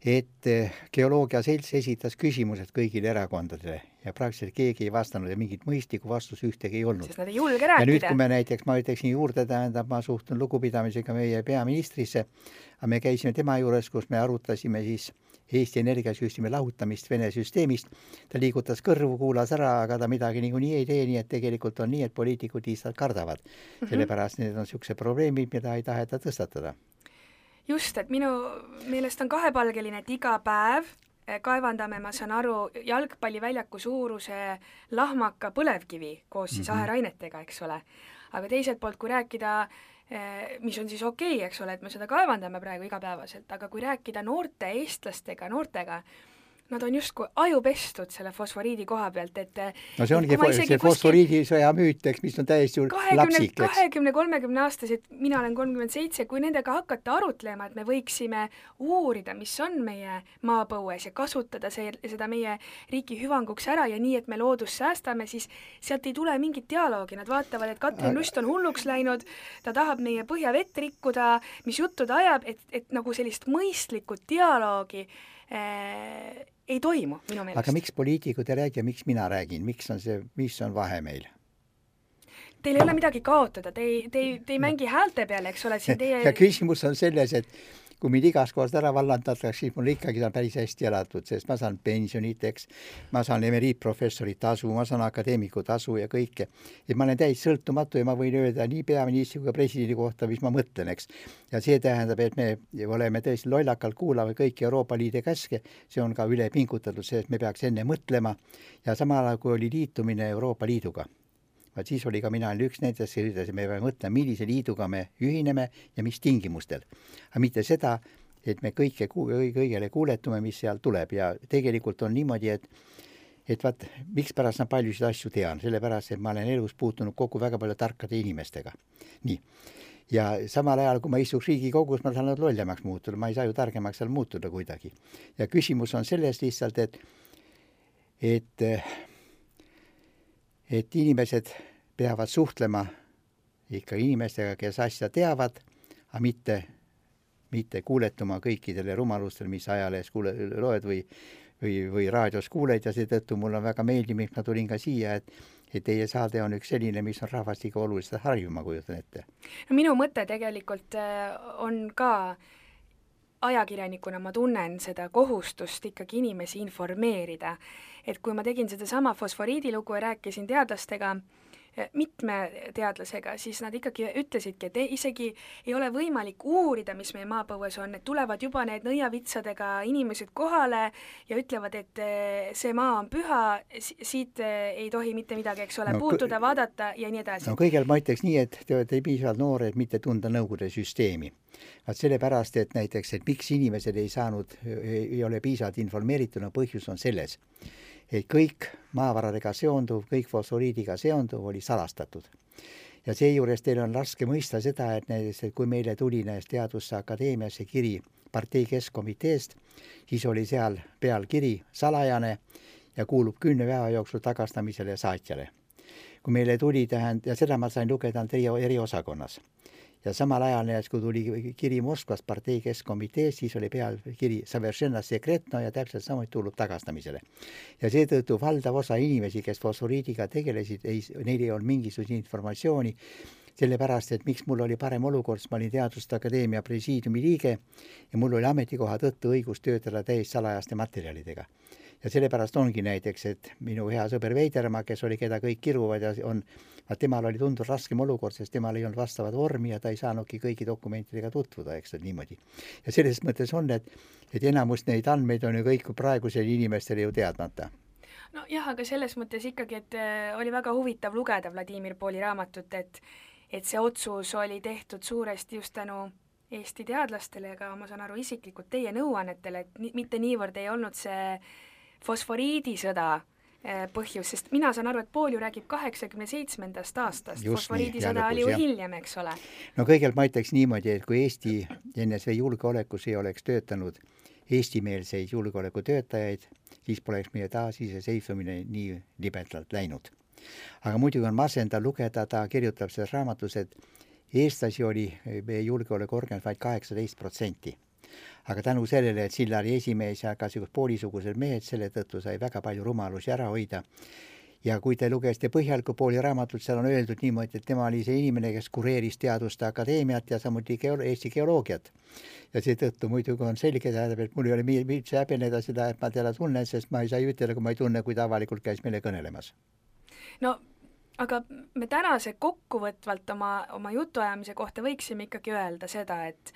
et eh, Geoloogia Selts esitas küsimused kõigile erakondadele ja praktiliselt keegi ei vastanud ja mingit mõistlikku vastust ühtegi ei olnud. sest nad ei julge rääkida. ja nüüd, kui me näiteks, ma ütleksin juurde, tähendab, ma suhtun lugupidamisega meie peaministrisse, aga me käisime tema juures, kus me arutasime siis Eesti energiasüsteemi lahutamist Vene süsteemist. ta liigutas kõrvu, kuulas ära, aga ta midagi niikuinii ei tee, nii et tegelikult on nii, et poliitikud lihtsalt kardavad mm. -hmm. sellepärast need on niisugused probleemid, mida ei taheta tõstatada. Just, et minu meelest on kahepalgeline, et iga päev eh, kaevandame, ma saan aru, jalgpalliväljaku suuruse lahmaka põlevkivi koos siis mm -hmm. aherainetega, eks ole. aga teiselt poolt, kui rääkida Eh, mis on siis okei okay,, eks ole, et me seda kaevandame praegu igapäevaselt, aga kui rääkida noorte eestlastega, noortega, nad on justkui ajupestud selle fosforiidi koha pealt, et no see ongi see fosforiidisõja müüt, eks, mis on täiesti lapsik, eks. kahekümne, kolmekümne aastased, mina olen kolmkümmend seitse, kui nendega hakata arutlema, et me võiksime uurida, mis on meie maapõues ja kasutada see, seda meie riigi hüvanguks ära ja nii, et me loodust säästame, siis sealt ei tule mingit dialoogi, nad vaatavad, et Katrin Lust on hulluks läinud, ta tahab meie põhjavett rikkuda, mis juttu ta ajab, et, et nagu sellist mõistlikku dialoogi äh, ei toimu minu meelest. aga miks poliitikud ei räägi ja miks mina räägin, miks on see, mis on vahe meil? Teil ei ole midagi kaotada, te ei, te ei, te ei mängi häälte peale, eks ole, siin teie ja küsimus on selles, et kui mind igast kohast ära vallandatakse, siis mul ikkagi on päris hästi elatud, sest ma saan pensionit, eks, ma saan emeriitprofessori tasu, ma saan akadeemiku tasu ja kõike. et ma olen täis sõltumatu ja ma võin öelda nii peaministri kui ka presidendi kohta, mis ma mõtlen, eks. ja see tähendab, et me oleme tõesti lollakalt kuulame kõiki Euroopa Liidu käske, see on ka üle pingutatud, sest me peaks enne mõtlema ja samal ajal, kui oli liitumine Euroopa Liiduga vaat siis oli ka mina olin üks nendest, kes ütles, et me peame mõtlema, millise liiduga me ühineme ja mis tingimustel. aga mitte seda, et me kõike, kõigele kuuletume, mis sealt tuleb ja tegelikult on niimoodi, et et vaat, mikspärast ma paljusid asju tean, sellepärast et ma olen elus puutunud kokku väga palju tarkade inimestega. nii. ja samal ajal, kui ma istuks Riigikogus, ma saan lollemaks muutuda, ma ei saa ju targemaks seal muutuda kuidagi. ja küsimus on selles lihtsalt, et et et inimesed peavad suhtlema ikka inimestega, kes asja teavad, aga mitte, mitte kuuletuma kõikidele rumalustele, mis ajalehes kuule, loed või või, või raadios kuuled ja seetõttu mul on väga meeldiv, miks ma tulin ka siia, et et teie saade on üks selline, mis on rahvastikku oluliselt harjuv, ma kujutan ette. no minu mõte tegelikult äh, on ka ajakirjanikuna ma tunnen seda kohustust ikkagi inimesi informeerida et kui ma tegin sedasama fosforiidilugu ja rääkisin teadlastega, mitme teadlasega, siis nad ikkagi ütlesidki, et isegi ei ole võimalik uurida, mis meie maapõues on, et tulevad juba need nõiavitsadega inimesed kohale ja ütlevad, et eh, see maa on püha, siit eh, ei tohi mitte midagi, eks ole no,, puutuda, vaadata ja nii edasi. no kõigepealt ma ütleks nii, et te olete piisavalt noor, et mitte tunda Nõukogude süsteemi. vaat sellepärast, et näiteks, et miks inimesed ei saanud, ei ole piisavalt informeeritud, no põhjus on selles et kõik maavaradega seonduv, kõik fosforiidiga seonduv oli salastatud. ja seejuures teil on raske mõista seda, et näiteks, et kui meile tuli näiteks Teaduste Akadeemiasse kiri partei keskkomiteest, siis oli seal peal kiri salajane ja kuulub kümne päeva jooksul tagastamisele saatjale. kui meile tuli, tähend-, ja seda ma sain lugeda eri, eriosakonnas ja samal ajal näiteks, kui tuli kiri Moskvast partei keskkomiteest, siis oli peal kiri ja täpselt samuti tulnud tagastamisele. ja seetõttu valdav osa inimesi, kes fosforiidiga tegelesid, ei, neil ei olnud mingisugust informatsiooni, sellepärast et miks mul oli parem olukord, sest ma olin Teaduste Akadeemia presiidiumi liige ja mul oli ametikoha tõttu õigus töötada täiesti salajaste materjalidega ja sellepärast ongi näiteks, et minu hea sõber Veidermaa, kes oli, keda kõik kiruvad ja on, temal oli tunduvalt raskem olukord, sest temal ei olnud vastavat vormi ja ta ei saanudki kõigi dokumentidega tutvuda, eks ole, niimoodi. ja selles mõttes on, et, et enamus neid andmeid on ju kõik praegusel inimestel ju teadmata nojah, aga selles mõttes ikkagi, et äh, oli väga huvitav lugeda Vladimir Pooli raamatut, et et see otsus oli tehtud suuresti just tänu Eesti teadlastele, aga ma saan aru isiklikult teie nõuannetele, et ni, mitte niivõrd ei olnud see fosforiidisõda eh, põhjus, sest mina saan aru, et pool ju räägib kaheksakümne seitsmendast aastast, fosforiidisõda oli ju hiljem, eks ole. no kõigepealt ma ütleks niimoodi, et kui Eesti NSV julgeolekus ei oleks töötanud eestimeelseid julgeolekutöötajaid, siis poleks meie taasiseseisvumine nii libedalt läinud. Aga muidugi on masendav lugeda, ta kirjutab selles raamatus, et eestlasi oli meie julgeolekuorganis vaid kaheksateist protsenti aga tänu sellele, et Sillari esimees ja ka niisugused poolisugused mehed, selle tõttu sai väga palju rumalusi ära hoida. ja kui te lugesite põhjalikku pooli raamatut, seal on öeldud niimoodi, et tema oli see inimene, kes kureeris Teaduste Akadeemiat ja samuti geo-, Eesti geoloogiat. ja seetõttu muidugi on selge, tähendab, et mul ei ole üldse häbeneda seda, et ma teda tunnen, sest ma ei saa ju ütelda, kui ma ei tunne, kui ta avalikult käis meile kõnelemas. No aga me tänase kokkuvõtvalt oma, oma jutuajamise kohta võiksime ikkagi öelda seda, et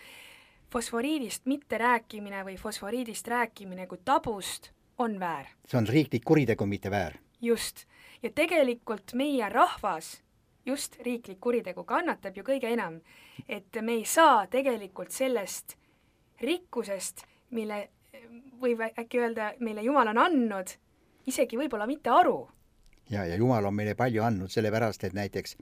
fosforiidist mitterääkimine või fosforiidist rääkimine kui tabust on väär. see on riiklik kuritegu, mitte väär. just. ja tegelikult meie rahvas, just riiklik kuritegu, kannatab ju kõige enam. et me ei saa tegelikult sellest rikkusest, mille võib äkki öelda, meile Jumal on andnud, isegi võib-olla mitte aru. Ja, ja Jumal on meile palju andnud, sellepärast et näiteks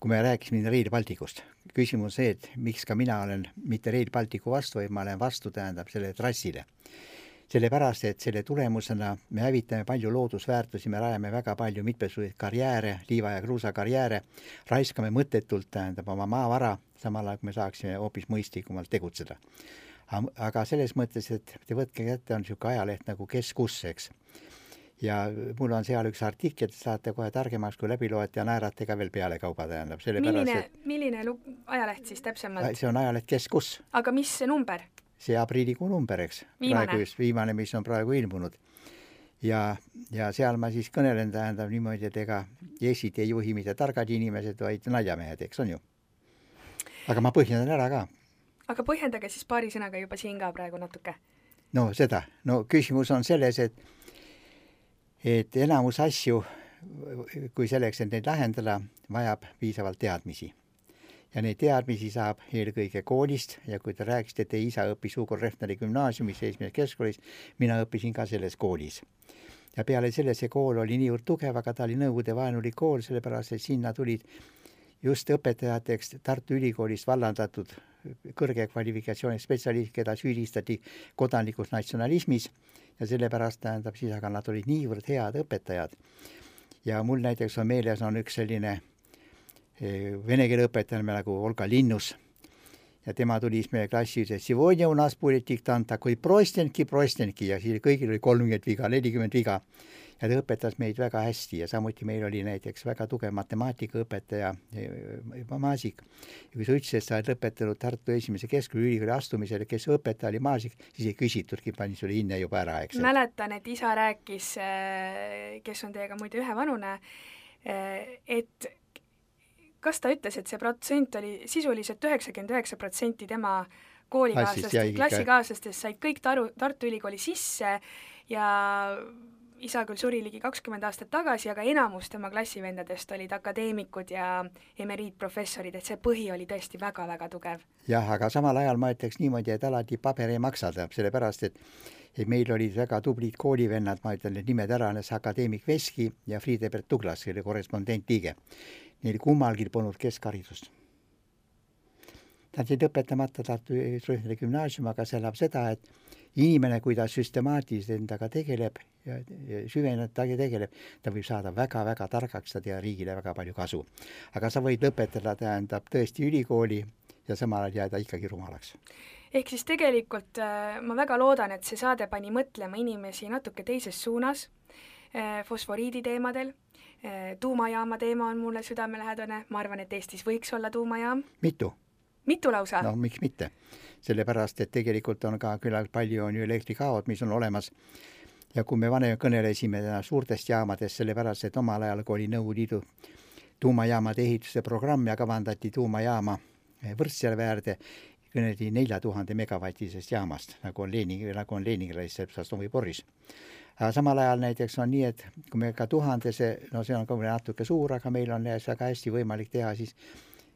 kui me rääkisime Rail Balticust, küsimus see, et miks ka mina olen mitte Rail Balticu vastu, vaid ma olen vastu, tähendab, sellele trassile. sellepärast, et selle tulemusena me hävitame palju loodusväärtusi, me rajame väga palju mitmesuguseid karjääre, liiva- ja kruusakarjääre, raiskame mõttetult, tähendab, oma maavara, samal ajal kui me saaksime hoopis mõistlikumalt tegutseda. aga selles mõttes, et te võtke kätte, on niisugune ajaleht nagu Kes kus, eks ja mul on seal üks artikkel, saate kohe targemaks, kui läbi loete ja naerate ka veel pealekauba, tähendab, sellepärast milline et, milline lu-, ajaleht siis täpsemalt? see on ajaleht Kes kus aga mis see number? see aprillikuu number, eks. Praegu just viimane, mis on praegu ilmunud. ja, ja seal ma siis kõnelen, tähendab niimoodi, et ega Eestit ei juhi mitte targad inimesed, vaid naljamehed, eks on ju. aga ma põhjendan ära ka. aga põhjendage siis paari sõnaga juba siin ka praegu natuke. no seda, no küsimus on selles, et et enamus asju, kui selleks, et neid lahendada, vajab piisavalt teadmisi. ja neid teadmisi saab eelkõige koolist ja kui te rääkisite, et teie isa õppis Hugo Rehneri gümnaasiumis, seitsmes keskkoolis, mina õppisin ka selles koolis. ja peale selle see kool oli niivõrd tugev, aga ta oli Nõukogude vaenulik kool, sellepärast et sinna tulid just õpetajateks Tartu Ülikoolist vallandatud kõrge kvalifikatsiooni spetsialist, keda süüdistati kodanlikus natsionalismis ja sellepärast tähendab siis, aga nad olid niivõrd head õpetajad. ja mul näiteks on meeles, on üks selline eh, vene keele õpetaja nagu Olga Linnus ja tema tuli siis meie klassi, ütles, Sivonia u nas politik tanta kui prostenki, prostenki ja siis kõigil oli kolmkümmend viga, nelikümmend viga ja ta õpetas meid väga hästi ja samuti meil oli näiteks väga tugev matemaatikaõpetaja eh, Maasik. ja kui sa ütlesid, et sa oled lõpetanud Tartu Esimese Keskülikooli astumisel, kes õpetaja oli Maasik, siis ei küsitudki, pani sulle hinne juba ära, eks. mäletan, et isa rääkis, kes on teiega muide ühevanune, et kas ta ütles, et see protsent oli sisuliselt üheksakümmend üheksa protsenti tema koolikaaslastest, klassikaaslastest said kõik Taru, Tartu Ülikooli sisse ja isa küll suri ligi kakskümmend aastat tagasi, aga enamus tema klassivendadest olid akadeemikud ja emeriitprofessorid, et see põhi oli tõesti väga-väga tugev. jah, aga samal ajal ma ütleks niimoodi, et alati paber ei maksa, sellepärast et et meil olid väga tublid koolivennad, ma ütlen need nimed ära, see akadeemik Veski ja Friedebert Douglas, kelle korrespondentliige. Neil kummalgi polnud keskharidust. Nad jäid õpetamata Tartu Rõhneri gümnaasium, aga see elab seda, et inimene, kui ta süstemaatiliselt endaga tegeleb ja, ja süveneb, ta tegeleb, ta võib saada väga-väga targaks, ta teeb riigile väga palju kasu. aga sa võid lõpetada, tähendab tõesti ülikooli ja samal ajal jääda ikkagi rumalaks. ehk siis tegelikult äh, ma väga loodan, et see saade pani mõtlema inimesi natuke teises suunas äh, fosforiidi teemadel äh,, tuumajaama teema on mulle südamelähedane, ma arvan, et Eestis võiks olla tuumajaam, mitu? Mitu lausa? No miks mitte, sellepärast et tegelikult on ka küllalt palju on ju elektrikaod, mis on olemas. Ja kui me vanem kõnelesime täna suurtest jaamadest, sellepärast et omal ajal, kui oli Nõukogude Liidu tuumajaamade ehituse programm ja kavandati tuumajaama Võrtsjärve äärde, kõneldi nelja tuhande megavatisest jaamast, nagu on Lenin, nagu on Leningradis, Sepsastovi Boris. aga samal ajal näiteks on nii, et kui me ka tuhandese, no see on ka natuke suur, aga meil on väga hästi võimalik teha siis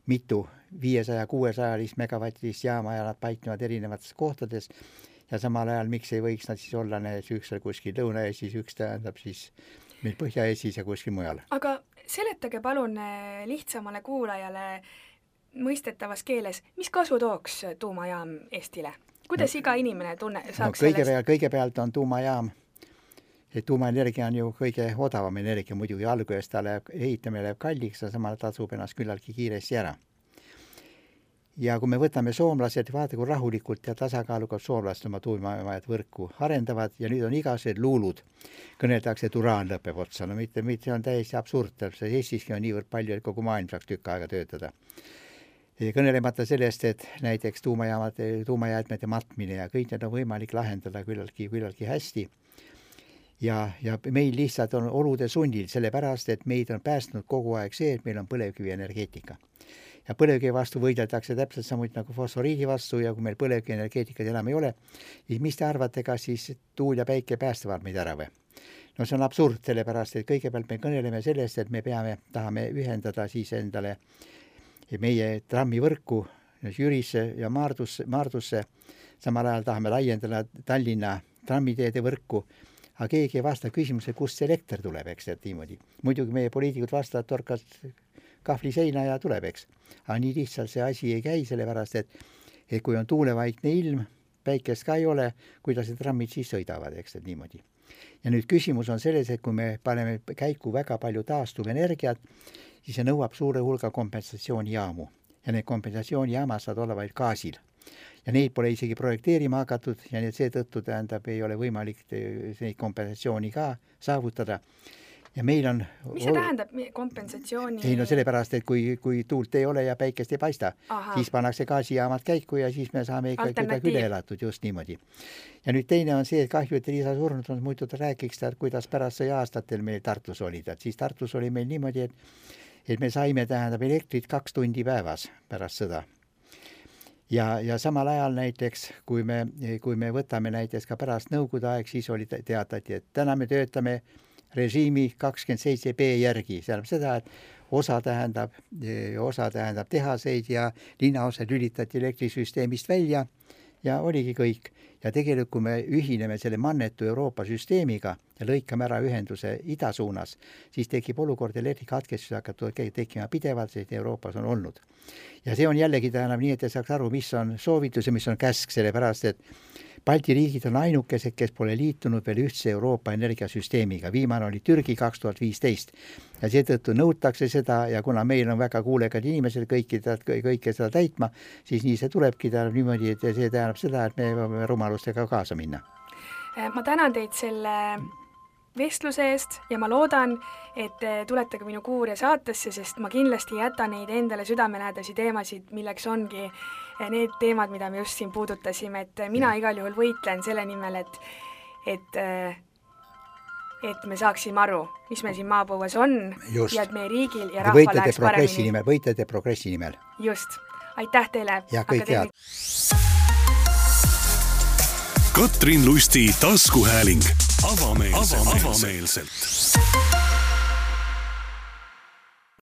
mitu viiesaja, kuuesajalist megavatist jaama ja nad paiknevad erinevates kohtades ja samal ajal miks ei võiks nad siis olla need üks seal kuskil Lõuna-Eestis, üks tähendab siis meil Põhja-Eestis ja kuskil mujal. aga seletage palun eh, lihtsamale kuulajale mõistetavas keeles, mis kasu tooks tuumajaam Eestile? kuidas no, iga inimene tunne, saaks no, kõigepealt sellest..., kõigepealt on tuumajaam, et tuumaenergia on ju kõige odavam energia muidugi, alguses ta läheb, ehitamine läheb kalliks, aga samal tasub ennast küllaltki kiiresti ära. ja kui me võtame soomlased, vaadake kui rahulikult ja tasakaalukalt soomlased oma tuumajad võrku arendavad ja nüüd on igasugused luulud, kõneldakse, et uraan lõpeb otsa, no mitte, mitte see on täiesti absurd, Eestiski on niivõrd palju, et kogu maailm saaks tükk aega töötada kõnelemata sellest, et näiteks tuumajaamad, tuumajäätmete matmine ja kõik need on võimalik lahendada küllaltki, küllaltki hästi. Ja, ja meil lihtsalt on olude sunnil, sellepärast et meid on päästnud kogu aeg see, et meil on põlevkivienergeetika. ja põlevkivi vastu võideldakse täpselt samuti nagu fosforiidi vastu ja kui meil põlevkivienergeetikat enam ei ole, siis mis te arvate, kas siis tuul ja päike päästavad meid ära või? no see on absurd, sellepärast et kõigepealt me kõneleme sellest, et me peame, tahame ühendada siis endale meie trammivõrku Jürisse ja Maardusse, Maardusse, samal ajal tahame laiendada Tallinna trammiteede võrku, aga keegi ei vasta küsimusele, kust see elekter tuleb, eks, et niimoodi. muidugi meie poliitikud vastavad, torkavad kahvli seina ja tuleb, eks. aga nii lihtsalt see asi ei käi, sellepärast et, et kui on tuulevaikne ilm, päikest ka ei ole, kuidas need trammid siis sõidavad, eks, et niimoodi. ja nüüd küsimus on selles, et kui me paneme käiku väga palju taastuvenergiat, siis see nõuab suure hulga kompensatsioonijaamu ja need kompensatsioonijaamad saavad olla vaid gaasil. Ja neid pole isegi projekteerima hakatud ja nii et seetõttu tähendab, ei ole võimalik neid kompensatsiooni ka saavutada ja meil on mis see tähendab, kompensatsiooni? ei no sellepärast, et kui, kui tuult ei ole ja päikest ei paista, siis pannakse gaasijaamad käiku ja siis me saame ikka kuidagi üle elatud, just niimoodi. ja nüüd teine on see, et kahju, et Liisa surnud on, muidu ta räägiks kuidas pärast sõja-aastatel meil Tartus olid, et siis Tartus oli meil niimoodi, et et me saime, tähendab, elektrit kaks tundi päevas pärast sõda ja, ja samal ajal näiteks, kui me, kui me võtame näiteks ka pärast Nõukogude aeg, siis oli, teatati, et täna me töötame režiimi kakskümmend seitse B järgi, see tähendab seda, et osa tähendab, osa tähendab tehaseid ja linnaosad lülitati elektrisüsteemist välja ja oligi kõik. ja tegelikult, kui me ühineme selle mannetu Euroopa süsteemiga ja lõikame ära ühenduse ida suunas, siis tekib olukord, elektrikatkestused hakkavad tekkima pidevalt, sest Euroopas on olnud. ja see on jällegi, tähendab nii, et saaks aru, mis on soovitus ja mis on käsk, sellepärast et Balti riigid on ainukesed, kes pole liitunud veel ühtse Euroopa energiasüsteemiga, viimane oli Türgi kaks tuhat viisteist. ja seetõttu nõutakse seda ja kuna meil on väga kuulekad inimesed kõiki, kõike seda täitma, siis nii see tulebki, tähendab niimoodi, et see tähendab seda, et me peame rumalustega kaasa minna. ma tänan teid selle vestluse eest ja ma loodan, et te tulete ka minu Kuuria saatesse, sest ma kindlasti ei jäta neid endale südamelähedasi teemasid, milleks ongi eh, need teemad, mida me just siin puudutasime, et mina igal juhul võitlen selle nimel, et et eh, et me saaksime aru, mis meil siin maapõues on just. ja et meie riigil ja rahval läheks paremini. nimel, võitlete progressi nimel. just, aitäh teile! ja kõike head! Katrin Lusti taskuhääling avameelselt, avameelselt..